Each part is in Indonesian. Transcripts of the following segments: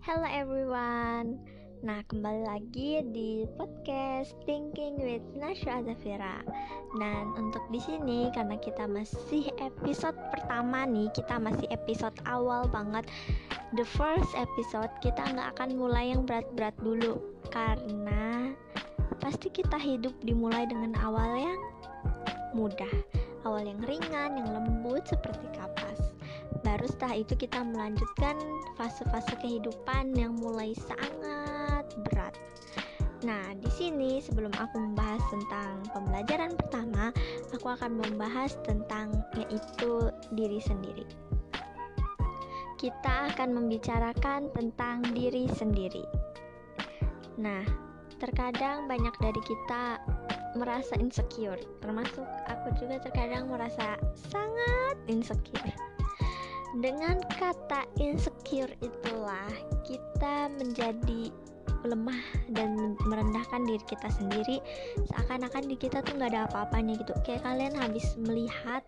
Hello everyone. Nah, kembali lagi di podcast Thinking with Nasya Azafira. Dan untuk di sini karena kita masih episode pertama nih, kita masih episode awal banget. The first episode kita nggak akan mulai yang berat-berat dulu karena pasti kita hidup dimulai dengan awal yang mudah, awal yang ringan, yang lembut seperti kapas baru setelah itu kita melanjutkan fase-fase kehidupan yang mulai sangat berat. Nah, di sini sebelum aku membahas tentang pembelajaran pertama, aku akan membahas tentang yaitu diri sendiri. Kita akan membicarakan tentang diri sendiri. Nah, terkadang banyak dari kita merasa insecure, termasuk aku juga terkadang merasa sangat insecure dengan kata insecure itulah kita menjadi lemah dan merendahkan diri kita sendiri. Seakan-akan di kita tuh nggak ada apa-apanya gitu. Kayak kalian habis melihat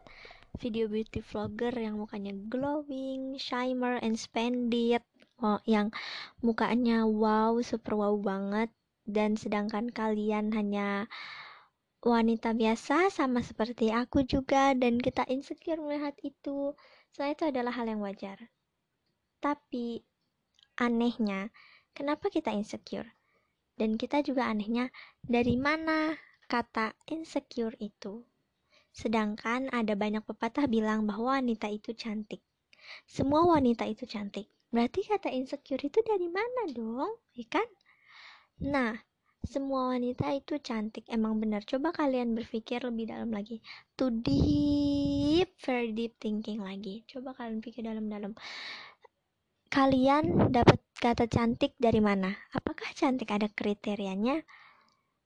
video beauty vlogger yang mukanya glowing, shimmer, and splendid oh, yang mukanya wow, super wow banget. Dan sedangkan kalian hanya wanita biasa sama seperti aku juga dan kita insecure melihat itu Soalnya itu adalah hal yang wajar. Tapi anehnya, kenapa kita insecure? Dan kita juga anehnya, dari mana kata insecure itu? Sedangkan ada banyak pepatah bilang bahwa wanita itu cantik. Semua wanita itu cantik. Berarti kata insecure itu dari mana dong? Ya kan? Nah, semua wanita itu cantik emang benar coba kalian berpikir lebih dalam lagi to deep very deep thinking lagi. Coba kalian pikir dalam-dalam. Kalian dapat kata cantik dari mana? Apakah cantik ada kriterianya?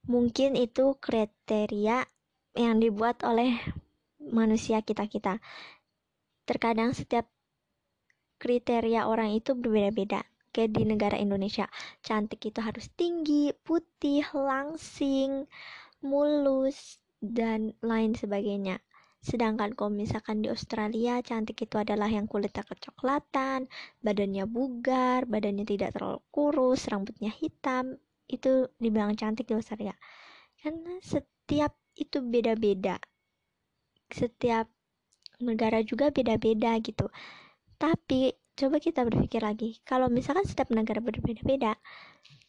Mungkin itu kriteria yang dibuat oleh manusia kita-kita terkadang setiap kriteria orang itu berbeda-beda. Kayak di negara Indonesia cantik itu harus tinggi putih langsing mulus dan lain sebagainya sedangkan kalau misalkan di Australia cantik itu adalah yang kulitnya kecoklatan badannya bugar badannya tidak terlalu kurus rambutnya hitam. Itu dibilang cantik di Australia. Karena setiap itu beda-beda. Setiap negara juga beda-beda gitu. Tapi coba kita berpikir lagi. Kalau misalkan setiap negara berbeda-beda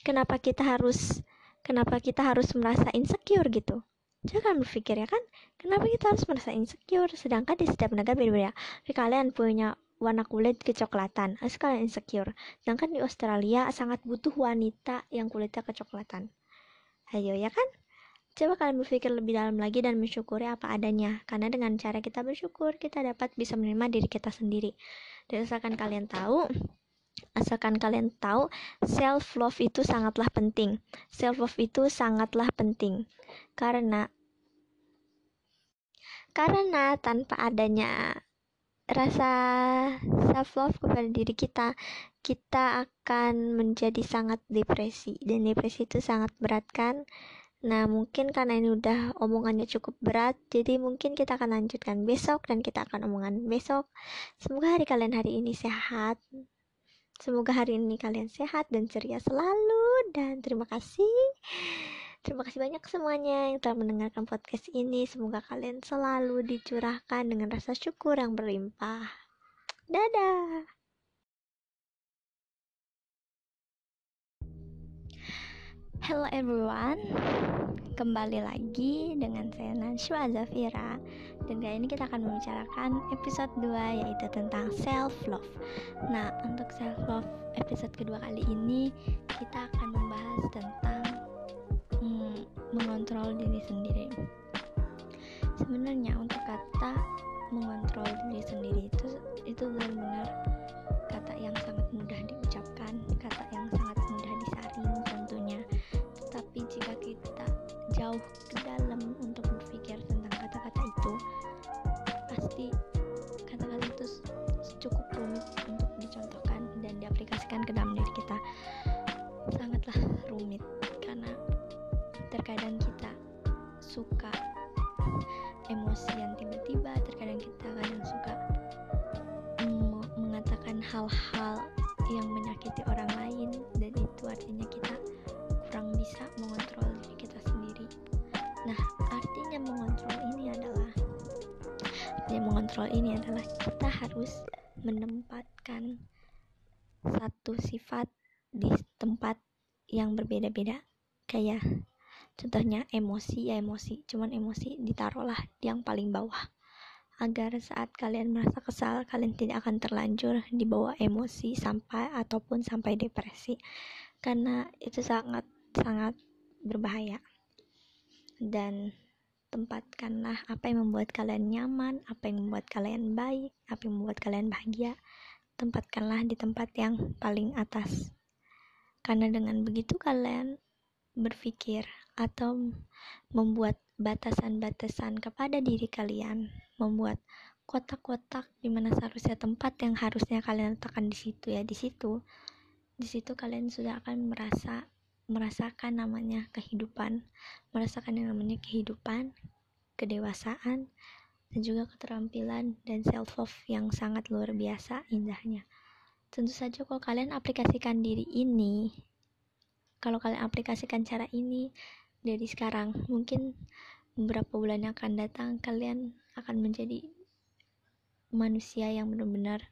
kenapa kita harus kenapa kita harus merasa insecure gitu jangan berpikir ya kan? Kenapa kita harus merasa insecure? Sedangkan di setiap negara beda-beda. Jadi kalian punya warna kulit kecoklatan harus kalian insecure. Sedangkan di Australia sangat butuh wanita yang kulitnya kecoklatan. Ayo ya kan? Coba kalian berpikir lebih dalam lagi dan mensyukuri apa adanya, karena dengan cara kita bersyukur, kita dapat bisa menerima diri kita sendiri. Dan asalkan kalian tahu, asalkan kalian tahu, self love itu sangatlah penting. Self love itu sangatlah penting, karena karena tanpa adanya rasa self love kepada diri kita, kita akan menjadi sangat depresi dan depresi itu sangat berat kan Nah, mungkin karena ini udah omongannya cukup berat, jadi mungkin kita akan lanjutkan besok dan kita akan omongan besok. Semoga hari kalian hari ini sehat. Semoga hari ini kalian sehat dan ceria selalu dan terima kasih. Terima kasih banyak semuanya yang telah mendengarkan podcast ini. Semoga kalian selalu dicurahkan dengan rasa syukur yang berlimpah. Dadah. Hello everyone Kembali lagi dengan saya Nanshwa Zafira Dan kali ini kita akan membicarakan episode 2 yaitu tentang self love Nah untuk self love episode kedua kali ini Kita akan membahas tentang hmm, mengontrol diri sendiri. Sebenarnya untuk kata mengontrol diri sendiri itu itu benar-benar kata yang sangat mudah diucapkan kata yang sangat mudah disaring tentunya. Tapi jika kita jauh ke dalam untuk berpikir tentang kata-kata itu pasti kata-kata itu cukup rumit untuk dicontohkan dan diaplikasikan ke dalam hal-hal yang menyakiti orang lain dan itu artinya kita kurang bisa mengontrol diri kita sendiri. Nah artinya mengontrol ini adalah artinya mengontrol ini adalah kita harus menempatkan satu sifat di tempat yang berbeda-beda. Kayak contohnya emosi ya emosi cuman emosi ditaruhlah di yang paling bawah agar saat kalian merasa kesal kalian tidak akan terlanjur dibawa emosi sampai ataupun sampai depresi. Karena itu sangat sangat berbahaya. Dan tempatkanlah apa yang membuat kalian nyaman apa yang membuat kalian baik apa yang membuat kalian bahagia. Tempatkanlah di tempat yang paling atas. Karena dengan begitu kalian berpikir atau membuat batasan-batasan kepada diri kalian, membuat kotak-kotak di mana seharusnya tempat yang harusnya kalian letakkan di situ ya di situ. Di situ kalian sudah akan merasa merasakan namanya kehidupan, merasakan yang namanya kehidupan, kedewasaan, dan juga keterampilan dan self love yang sangat luar biasa indahnya. Tentu saja kalau kalian aplikasikan diri ini, kalau kalian aplikasikan cara ini dari sekarang mungkin beberapa bulan yang akan datang kalian akan menjadi manusia yang benar-benar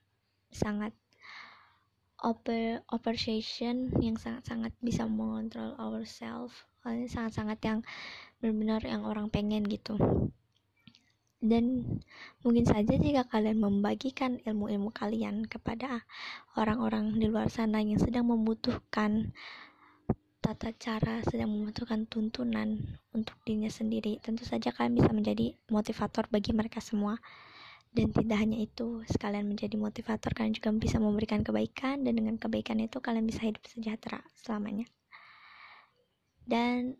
sangat over appreciation yang sangat-sangat bisa mengontrol ourselves sangat-sangat yang benar-benar yang orang pengen gitu. Dan mungkin saja jika kalian membagikan ilmu-ilmu kalian kepada orang-orang di luar sana yang sedang membutuhkan tata cara sedang membutuhkan tuntunan untuk dirinya sendiri, tentu saja kalian bisa menjadi motivator bagi mereka semua. Dan tidak hanya itu, sekalian menjadi motivator, kalian juga bisa memberikan kebaikan, dan dengan kebaikan itu kalian bisa hidup sejahtera selamanya. Dan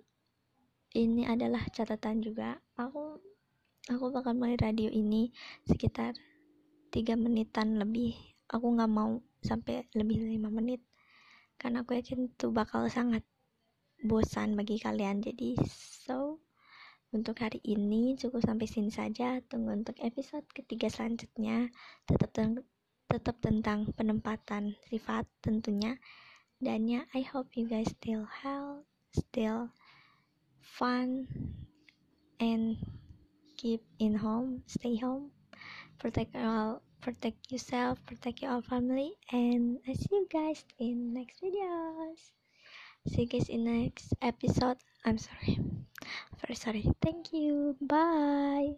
ini adalah catatan juga, aku aku bakal mulai radio ini sekitar 3 menitan lebih. Aku nggak mau sampai lebih 5 menit karena aku yakin itu bakal sangat bosan bagi kalian. Jadi so untuk hari ini cukup sampai sini saja. Tunggu untuk episode ketiga selanjutnya. Tetap tetap tentang penempatan sifat tentunya. Dan ya I hope you guys still health still fun and keep in home stay home. Protect all protect yourself protect your family. And I see you guys in next videos see you guys in next episode. I'm sorry. Very sorry. Thank you. Bye